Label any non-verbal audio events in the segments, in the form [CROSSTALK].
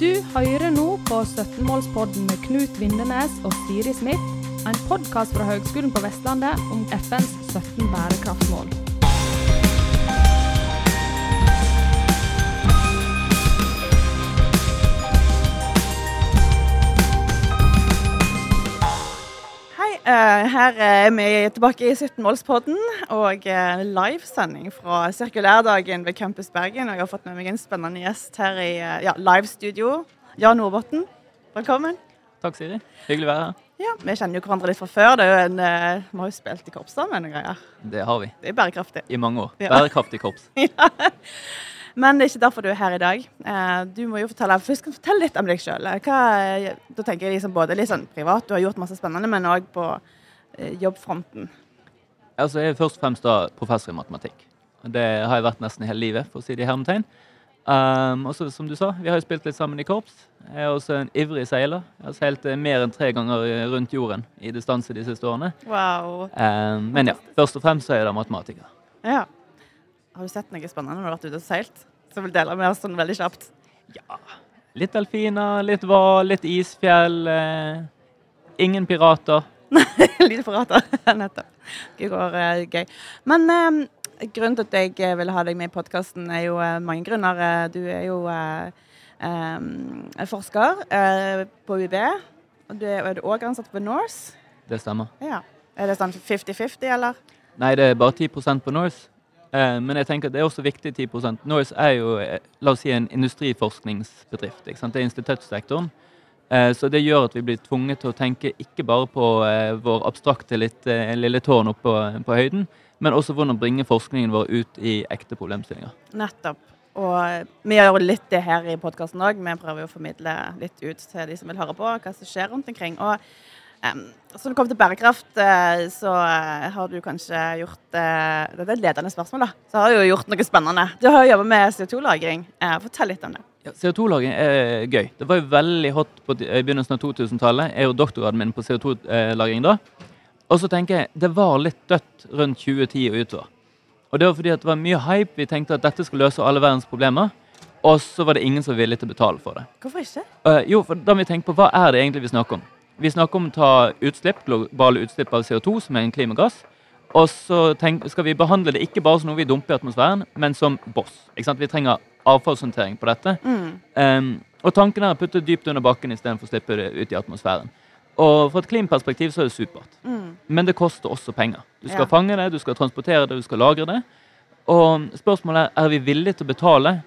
Du hører nå på 17-målspodden med Knut Vindenes og Siri Smith, en podkast fra Høgskolen på Vestlandet om FNs 17 bærekraftsmål. Her er vi tilbake i 17-målspodden og eh, livesending fra sirkulærdagen ved Campus Bergen. Og jeg har fått med meg en spennende gjest her i eh, ja, livestudio. Jan Nordbotten, velkommen. Takk, Siri. Hyggelig å være her. Ja, Vi kjenner jo hverandre litt fra før. Det er jo en, eh, vi har jo spilt i korps sammen og greier. Det har vi. Det er bærekraftig. I mange år. Ja. Bærekraftig korps. [LAUGHS] Men det er ikke derfor du er her i dag. Eh, Du må jo fortelle, først fortelle litt om deg sjøl. Da tenker jeg liksom både litt sånn privat, du har gjort masse spennende, men òg på eh, jobbfronten. Altså, jeg er først og fremst da professor i matematikk. Det har jeg vært nesten hele livet, for å si det i hermetegn. Um, og som du sa, vi har jo spilt litt sammen i korps. Jeg er også en ivrig seiler. Jeg har seilt eh, mer enn tre ganger eh, rundt jorden i distanse de siste årene. Wow. Um, men ja, først og fremst så er jeg da matematiker. Ja. Har du sett noe spennende når du har vært ute og seilt? Som vil dele med oss sånn veldig kjapt. Ja, litt delfiner, litt hval, litt isfjell. Eh, ingen pirater. [LAUGHS] Nei, Lite pirater. [LAUGHS] Nettopp. Det går eh, gøy. Men eh, grunnen til at jeg eh, ville ha deg med i podkasten, er jo eh, mange grunner. Eh, Du er jo forsker eh, på UiB. Og du er, er du òg ansatt på Norse. Det stemmer. Ja. Er det sånn 50-50, eller? Nei, det er bare 10% på Norse. Eh, men jeg tenker at det er også viktig 10 Norse er jo eh, la oss si, en industriforskningsbedrift. Ikke sant? Det er instituttsektoren. Eh, så det gjør at vi blir tvunget til å tenke ikke bare på vår abstrakte litt, lille tårn oppe på, på høyden, men også hvordan bringe forskningen vår ut i ekte problemstillinger. Nettopp. Og vi gjør litt det her i podkasten òg. Vi prøver å formidle litt ut til de som vil høre på, hva som skjer rundt omkring. Og um, så når det kommer til bærekraft, eh, så eh, har du kanskje gjort eh, Det er et ledende spørsmål, da. Så har du jo gjort noe spennende. Du har jo jobba med CO2-lagring. Eh, fortell litt om det. Ja, CO2-lagring er gøy. Det var jo veldig hot på, i begynnelsen av 2000-tallet. Jeg er jo doktorgraden min på CO2-lagring da. Og så tenker jeg det var litt dødt rundt 2010 og utover. Og det var fordi det var mye hype. Vi tenkte at dette skulle løse alle verdens problemer. Og så var det ingen som var villig til å betale for det. Hvorfor ikke? Uh, jo, for da må vi tenke på hva er det egentlig vi snakker om. Vi snakker om å ta utslipp, globale utslipp av CO2, som er en klimagass. Og så tenk, skal vi behandle det ikke bare som noe vi dumper i atmosfæren, men som boss. Ikke sant? Vi trenger avfallshåndtering på dette. Mm. Um, og tanken er å putte det dypt under bakken istedenfor å slippe det ut i atmosfæren. Og fra et klimaperspektiv så er det supert. Mm. Men det koster også penger. Du skal Ja. fange det, du skal transportere det, du skal lagre det. Og spørsmålet er er vi villige til å betale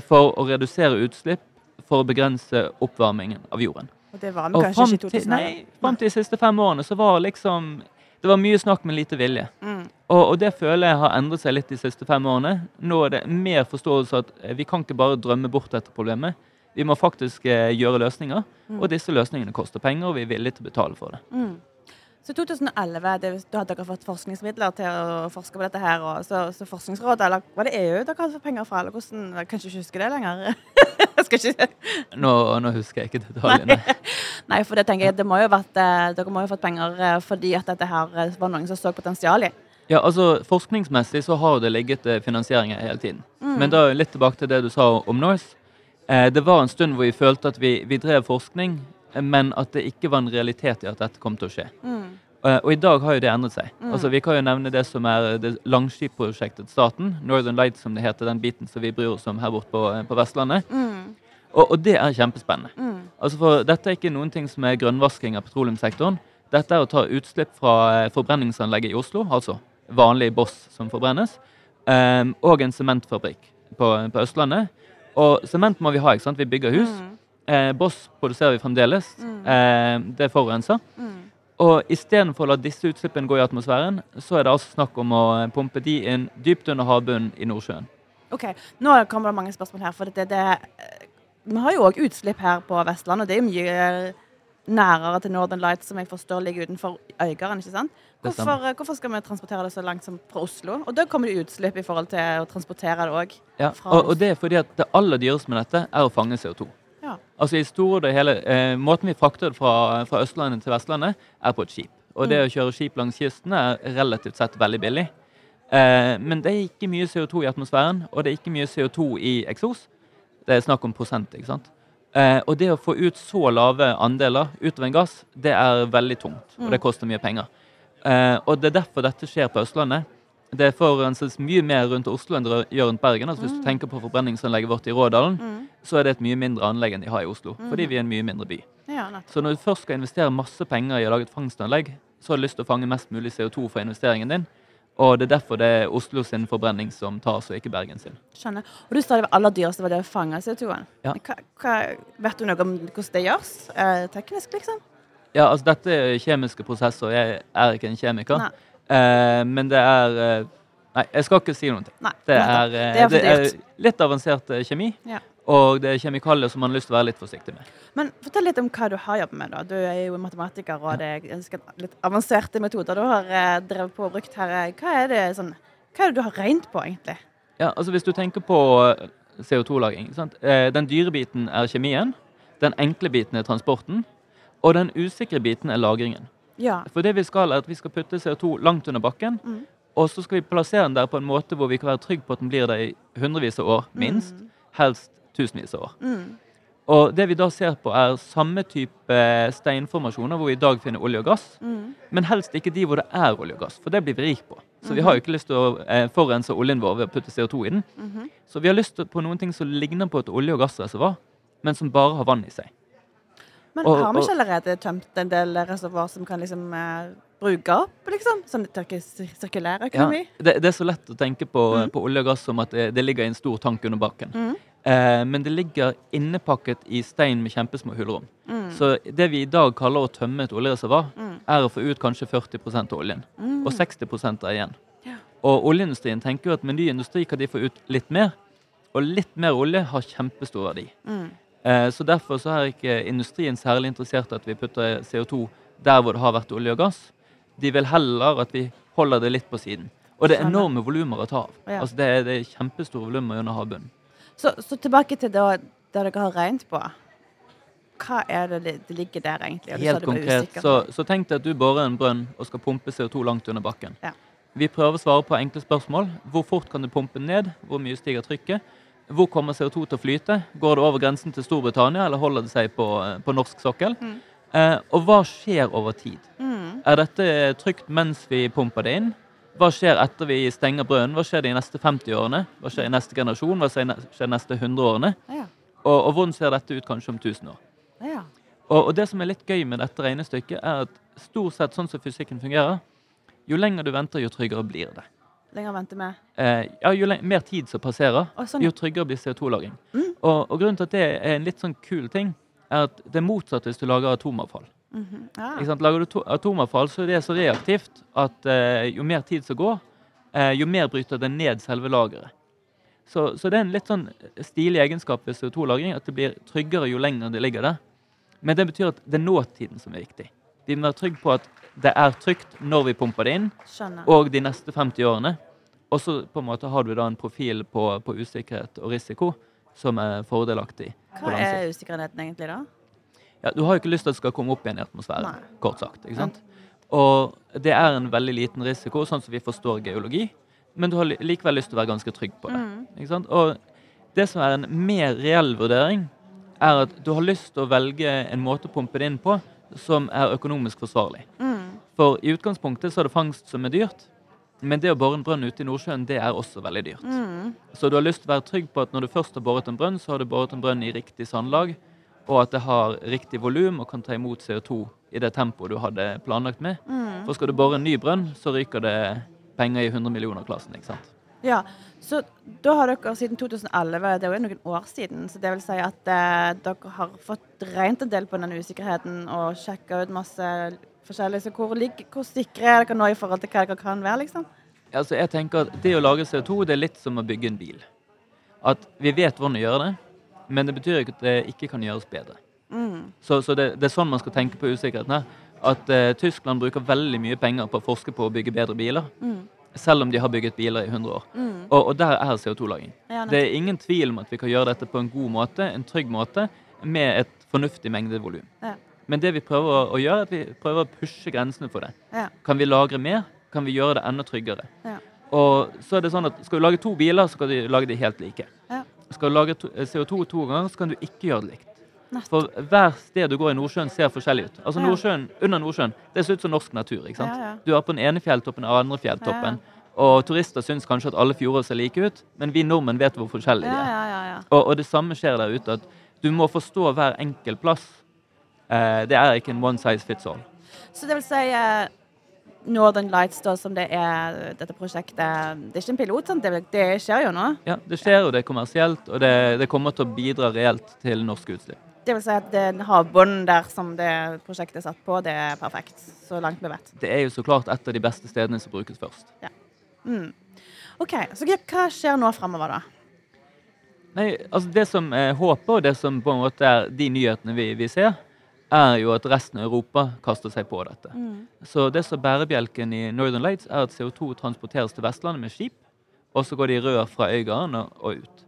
for å redusere utslipp for å begrense oppvarmingen av jorden. Og det var vi kanskje fram ikke i til, 2000? nei, fram til de siste fem årene så var liksom Det var mye snakk, men lite vilje. Mm. Og, og det føler jeg har endret seg litt de siste fem årene. Nå er det mer forståelse at eh, vi kan ikke bare drømme bort dette problemet. Vi må faktisk eh, gjøre løsninger, Mm. og disse løsningene koster penger, og vi er villige til å betale for det. Mm. Så 2011, det, da hadde dere fått forskningsmidler til å forske på dette her. Og så, så Forskningsrådet, eller var det EU dere hadde fått penger fra? eller hvordan, Jeg kan ikke huske det lenger. [LAUGHS] Jeg skal ikke... Nå, nå husker jeg ikke detaljene. Nei, [LAUGHS] for det tenker jeg, det må jo vært, eh, dere må jo ha fått penger eh, fordi at dette her eh, var noen som så potensial i. Ja, altså Forskningsmessig så har det ligget finansieringer hele tiden. Mm. Men da litt tilbake til det du sa om Norse. Eh, det var en stund hvor vi følte at vi, vi drev forskning, men at det ikke var en realitet i at dette kom til å skje. Mm. Eh, og i dag har jo det endret seg. Mm. Altså Vi kan jo nevne det som er det langskipprosjektet staten. Northern Lights, som det heter. Den biten som vi bryr oss om her borte på, eh, på Vestlandet. Mm. Og, og det er kjempespennende. Mm. Altså for Dette er ikke noen ting som er grønnvasking av petroleumssektoren. Dette er å ta utslipp fra eh, forbrenningsanlegget i Oslo, altså vanlig boss som forbrennes, um, og en sementfabrikk på, på Østlandet. Og sement må vi ha, ikke sant? Vi bygger hus. Mm. Eh, boss produserer vi fremdeles. Mm. Eh, det forurenser. Mm. Og istedenfor å la disse utslippene gå i atmosfæren, så er det altså snakk om å eh, pumpe de inn dypt under havbunnen i Nordsjøen. OK, nå kommer det mange spørsmål her. For det, det, eh, vi har jo òg utslipp her på Vestlandet. og Det er jo mye eh, nærere til Northern Lights, som jeg forstår ligger utenfor Øygarden. ikke sant? Hvorfor, hvorfor skal vi transportere det så langt som fra Oslo? Og da kommer det utslipp i forhold til å transportere det òg. Ja, og, og det er fordi at det aller dyreste med dette er å fange CO2. Altså i store og det hele, eh, Måten vi frakter det fra, fra Østlandet til Vestlandet, er på et skip. Og det å kjøre skip langs kysten er relativt sett veldig billig. Eh, men det er ikke mye CO2 i atmosfæren, og det er ikke mye CO2 i eksos. Det er snakk om prosent. ikke sant? Eh, og det å få ut så lave andeler utover en gass, det er veldig tungt. Og det koster mye penger. Eh, og det er derfor dette skjer på Østlandet. Det forurenses mye mer rundt Oslo enn det gjør rundt Bergen. altså Hvis du tenker på forbrenningsanlegget vårt i Rådalen, så er det et mye mindre anlegg enn de har i Oslo. Fordi vi er en mye mindre by. Ja. Så når du først skal investere masse penger i å lage et fangstanlegg, så har du lyst til å fange mest mulig CO2 for investeringen din. Og det er derfor det er Oslo sin forbrenning som tas, og ikke Bergen sin. Skjønner. Og du sa det var aller dyreste var det å fange CO2-en. Ja. Vet du noe om hvordan det gjøres? Eh, teknisk, liksom? Ja, altså dette er kjemiske prosesser. og Jeg er ikke en kjemiker. Nei. Eh, men det er eh, Nei, jeg skal ikke si noe. Nei. Det er, eh, det er det er litt avansert kjemi, Ja. og det er kjemikalier som man har lyst til å være litt forsiktig med. Men fortell litt om hva du har jobbet med. da. Du er jo matematiker, og det er litt avanserte metoder du har drevet på og brukt her. Hva er det, sånn, hva er det du har regnet på, egentlig? Ja, altså Hvis du tenker på eh, CO2-lagring sant? Eh, Den dyre biten er kjemien, den enkle biten er transporten, og den usikre biten er lagringen. Ja. For det vi skal er at vi skal putte CO2 langt under bakken, Mm. og så skal vi plassere den der på en måte hvor vi kan være trygge på at den blir der i hundrevis av år, minst. Helst tusenvis av år. Mm. Og det vi da ser på, er samme type steinformasjoner hvor vi i dag finner olje og gass, Mm. men helst ikke de hvor det er olje og gass, for det blir vi rik på. Så vi har jo ikke lyst til å eh, forurense oljen vår ved å putte CO2 i den. Mhm. Så vi har lyst på noen ting som ligner på et olje- og gassreservoar, men som bare har vann i seg. Men Og- har vi ikke allerede tømt en del reservoar som kan liksom eh, bruke opp, liksom? Sånn sirk- sir- sirkulær økonomi? det, det er så lett å tenke på, Mm. på olje og gass som at det, det ligger i en stor tank under bakken. Mm. Eh, men det ligger innepakket i stein med kjempesmå hullrom. Mm. Så det vi i dag kaller å tømme et oljereservoar, Mm. er å få ut kanskje 40 av oljen. Mm. Og 60 er igjen. Ja. Og oljeindustrien tenker jo at med ny industri kan de få ut litt mer. Og litt mer olje har kjempestor verdi. Mm. Eh, så derfor så er ikke industrien særlig interessert i at vi putter CO2 der hvor det har vært olje og gass. De vil heller at vi holder det litt på siden. Og det er enorme volumer å ta av. Ja. Altså det, er, det er kjempestore volumer under havbunnen. Så, så tilbake til det, det dere har regnet på. Hva er det det, ligger der, egentlig? Og Helt konkret, så, så tenk deg at du borer en brønn og skal pumpe CO2 langt under bakken. Ja. Vi prøver å svare på enkle spørsmål. Hvor fort kan du pumpe den ned? Hvor mye stiger trykket? Hvor kommer CO2 til å flyte? Går det over grensen til Storbritannia, eller holder det seg på, eh, på norsk sokkel? Mm. Eh, og hva skjer over tid? Mm. Er dette trygt mens vi pumper det inn? Hva skjer etter vi stenger brønnen? Hva skjer de neste 50 årene? Hva skjer i neste generasjon? Hva skjer de neste 100 årene? Ja. Og, og hvordan ser dette ut kanskje om 1000 år? ja. Og, og det som er litt gøy med dette regnestykket, er at stort sett sånn som fysikken fungerer, jo lenger du venter, jo tryggere blir det. Lenger venter vi. Eh, ja, jo mer tid som passerer, sånn, jo tryggere blir CO2-lagring. Mm. Og, og grunnen til at det er en litt sånn kul ting, er at det er motsatt hvis du lager atomavfall. Mhm. ja. Ikke sant? Lager du to atomavfall, så er det så reaktivt at eh, jo mer tid som går, eh, jo mer bryter det ned selve lageret. Så, så det er en litt sånn stilig egenskap ved CO2-lagring, at det blir tryggere jo lenger det ligger der. Men det betyr at det er nåtiden som er viktig. Vi må være trygge på at det er trygt når vi pumper det inn, Skjønner. og de neste 50 årene. Og så på en måte har du da en profil på, på usikkerhet og risiko som er fordelaktig. Hva er usikkerheten egentlig, da? Ja, du har jo ikke lyst til at det skal komme opp igjen i atmosfæren, Nei. kort sagt. ikke sant? Og det er en veldig liten risiko, sånn som vi forstår geologi, men du har likevel lyst til å være ganske trygg på det. Mm. ikke sant? Og det som er en mer reell vurdering, er at du har lyst til å velge en måte å pumpe det inn på som er økonomisk forsvarlig. Mm. For i utgangspunktet så er det fangst som er dyrt, men det å bore en brønn ute i Nordsjøen, det er også veldig dyrt. Mm. Så du har lyst til å være trygg på at når du først har boret en brønn, så har du boret en brønn i riktig sandlag, og at det har riktig volum og kan ta imot CO2 i det tempoet du hadde planlagt med. Mm. For skal du bore en ny brønn, så ryker det penger i 100 millioner-klassen. ikke sant? Ja, så da har dere siden 2011, det er jo noen år siden, så det vil si at eh, dere har fått regnet en del på den usikkerheten og sjekka ut masse forskjellig. Så hvor, hvor sikre er dere nå i forhold til hva dere kan være, liksom? Altså, jeg tenker at Det å lage CO2 det er litt som å bygge en bil. At vi vet hvordan å gjøre det, men det betyr ikke at det ikke kan gjøres bedre. Mm. Så, så det, det er sånn man skal tenke på usikkerheten her. At eh, Tyskland bruker veldig mye penger på å forske på å bygge bedre biler, Mm. selv om de har bygget biler i 100 år. Mm. Og, og der er CO2-lagring. Ja, Det er ingen tvil om at vi kan gjøre dette på en god måte, en trygg måte, med et fornuftig mengdevolum. Ja. Men det vi prøver å, gjøre, er at vi prøver å pushe grensene for det. Ja. Kan vi lagre mer, kan vi gjøre det enda tryggere. Ja. Og så er det sånn at Skal du lage to biler, så skal du lage de helt like. Ja. skal du lage eh, CO2 to ganger, så kan du ikke gjøre det likt. Nettopp. For hver sted du går i Nordsjøen, ser forskjellig ut. Altså. Nordsjøen, Under Nordsjøen det ser ut som norsk natur. ikke sant? Du er på den ene fjelltoppen og den andre fjelltoppen. Og turister syns kanskje at alle fjorder ser like ut, men vi nordmenn vet hvor forskjellige de er. ja, ja, ja. Og, og det samme skjer der ute. at Du må forstå hver enkelt plass. Eh, det er ikke en one size fits all. Så det vil si eh, Northern Lights, da, som det er dette prosjektet Det er ikke en pilot, sant? Det, det skjer jo nå? Ja, Det skjer, jo. det er kommersielt, og det, det kommer til å bidra reelt til norske utslipp. Det vil si at den havbunnen der som det prosjektet er satt på, det er perfekt. Så langt vi vet. Det er jo så klart et av de beste stedene som brukes først. Mm. OK, så hva skjer nå framover, da? Nei, altså Det som er håpet, og det som på en måte er de nyhetene vi, vi ser, er jo at resten av Europa kaster seg på dette. Så det som bærebjelken i Northern Lights, er at CO2 transporteres til Vestlandet med skip, og så går det i rør fra Øygarden og, og ut.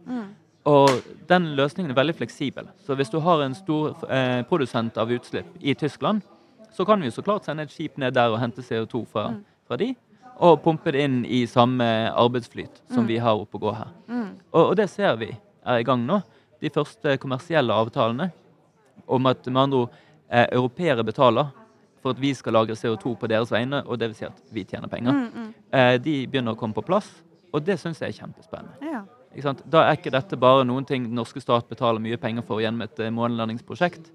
Og den løsningen er veldig fleksibel. Så hvis du har en stor eh, produsent av utslipp i Tyskland, så kan vi jo så klart sende et skip ned der og hente CO2 fra, fra de, og pumpe det inn i samme arbeidsflyt som vi har oppe og går her. Og, og det ser vi er i gang nå. De første kommersielle avtalene om at med andre ord eh, europeere betaler for at vi skal lagre CO2 på deres vegne, og det vil si at vi tjener penger, eh, de begynner å komme på plass. Og det syns jeg er kjempespennende. Ja. Da er ikke dette bare noen ting den norske stat betaler mye penger for gjennom et eh, månelandingsprosjekt.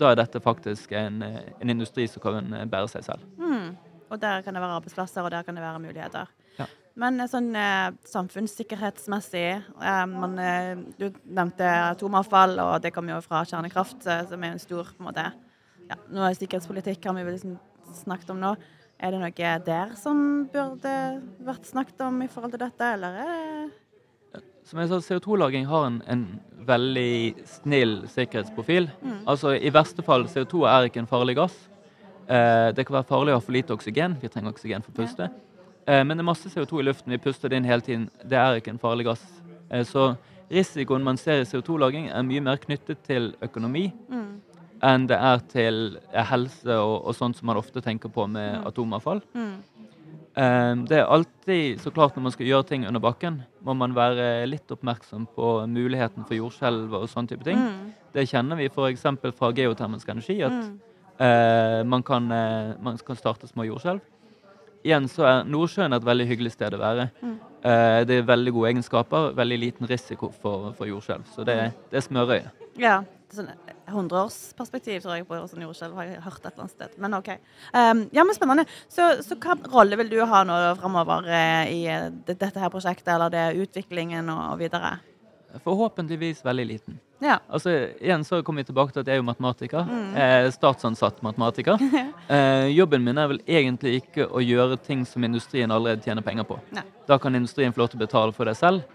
Da er dette faktisk en, eh, en industri som kan eh, bære seg selv. Mm. Og der kan det være arbeidsplasser, og der kan det være muligheter. Ja. Men sånn eh, samfunnssikkerhetsmessig eh, man, eh, Du nevnte atomavfall, og det kommer jo fra kjernekraft, som er en stor på en måte, ja, Noe sikkerhetspolitikk har vi vel liksom snakket om nå. Er det noe der som burde vært snakket om i forhold til dette, eller er Som jeg sa, CO2-lagring har en, en veldig snill sikkerhetsprofil. Altså I verste fall, CO2 er ikke en farlig gass. Eh, det kan være farlig å ha for lite oksygen. Vi trenger oksygen for å puste. Eh, men det er masse CO2 i luften. Vi puster det inn hele tiden. Det er ikke en farlig gass. Eh, så risikoen man ser i CO2-lagring, er mye mer knyttet til økonomi enn det er til eh, helse og, og sånt som man ofte tenker på med atomavfall. Eh, Det er alltid så klart når man skal gjøre ting under bakken, må man være litt oppmerksom på muligheten for jordskjelv og sånne type ting. Det kjenner vi f.eks. fra geotermisk energi, at uh, man, kan, uh, man kan starte små jordskjelv. Igjen så er Nordsjøen et veldig hyggelig sted å være. Uh, det er veldig gode egenskaper, veldig liten risiko for, for jordskjelv. Så det, det er smørøyet. Ja. Sånn hundreårsperspektiv, tror jeg, på sånn jordskjelv har jeg hørt et eller annet sted. Men OK. Um, ja, men spennende. Så, så hva rolle vil du ha nå framover eh, i eh, det- dette her prosjektet, eller det utviklingen og, videre? Forhåpentligvis veldig liten. Ja. Altså, igjen så kommer vi tilbake til at jeg er jo matematiker. Eh, statsansatt matematiker. [LAUGHS] Eh, jobben min er vel egentlig ikke å gjøre ting som industrien allerede tjener penger på. Nei. Da kan industrien få lov til å betale for det selv.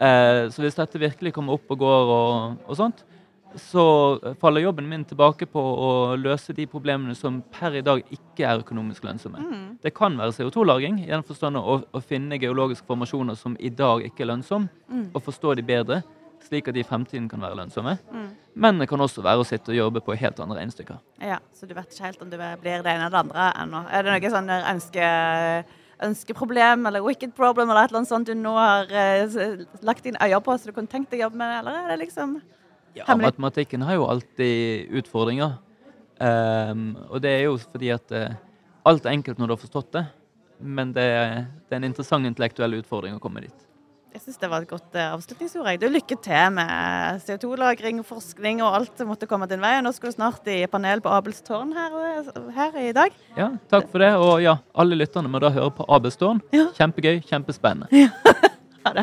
Eh, så hvis dette virkelig kommer opp og går og, og sånt, så faller jobben min tilbake på å løse de problemene som per i dag ikke er økonomisk lønnsomme. Det kan være CO2-lagring, i den forstand å, å finne geologiske formasjoner som i dag ikke er lønnsomme, og forstå de bedre, slik at de i fremtiden kan være lønnsomme. Men det kan også være å sitte og jobbe på helt andre regnestykker. ja. Så du vet ikke helt om du blir det ene eller det andre ennå. Er det noe sånn ønske, ønskeproblem eller wicked problem eller et eller annet sånt du nå har eh, lagt dine øyne på, så du kunne tenkt deg å jobbe med, eller er det liksom Ja, Hemmelig. matematikken har jo alltid utfordringer. Um, og det er jo fordi at uh, alt er enkelt når du har forstått det. Men det, det er en interessant intellektuell utfordring å komme dit. Jeg syns det var et godt uh, avslutningsord. Du, Lykke til med CO2-lagring, forskning og alt som måtte komme din vei. Nå skal du snart i panel på Abels tårn her, eh, her i dag. Ja, takk for det. Og ja, alle lytterne må da høre på Abelstårn. Ja. Kjempegøy, kjempespennende. [LAUGHS] Ha det.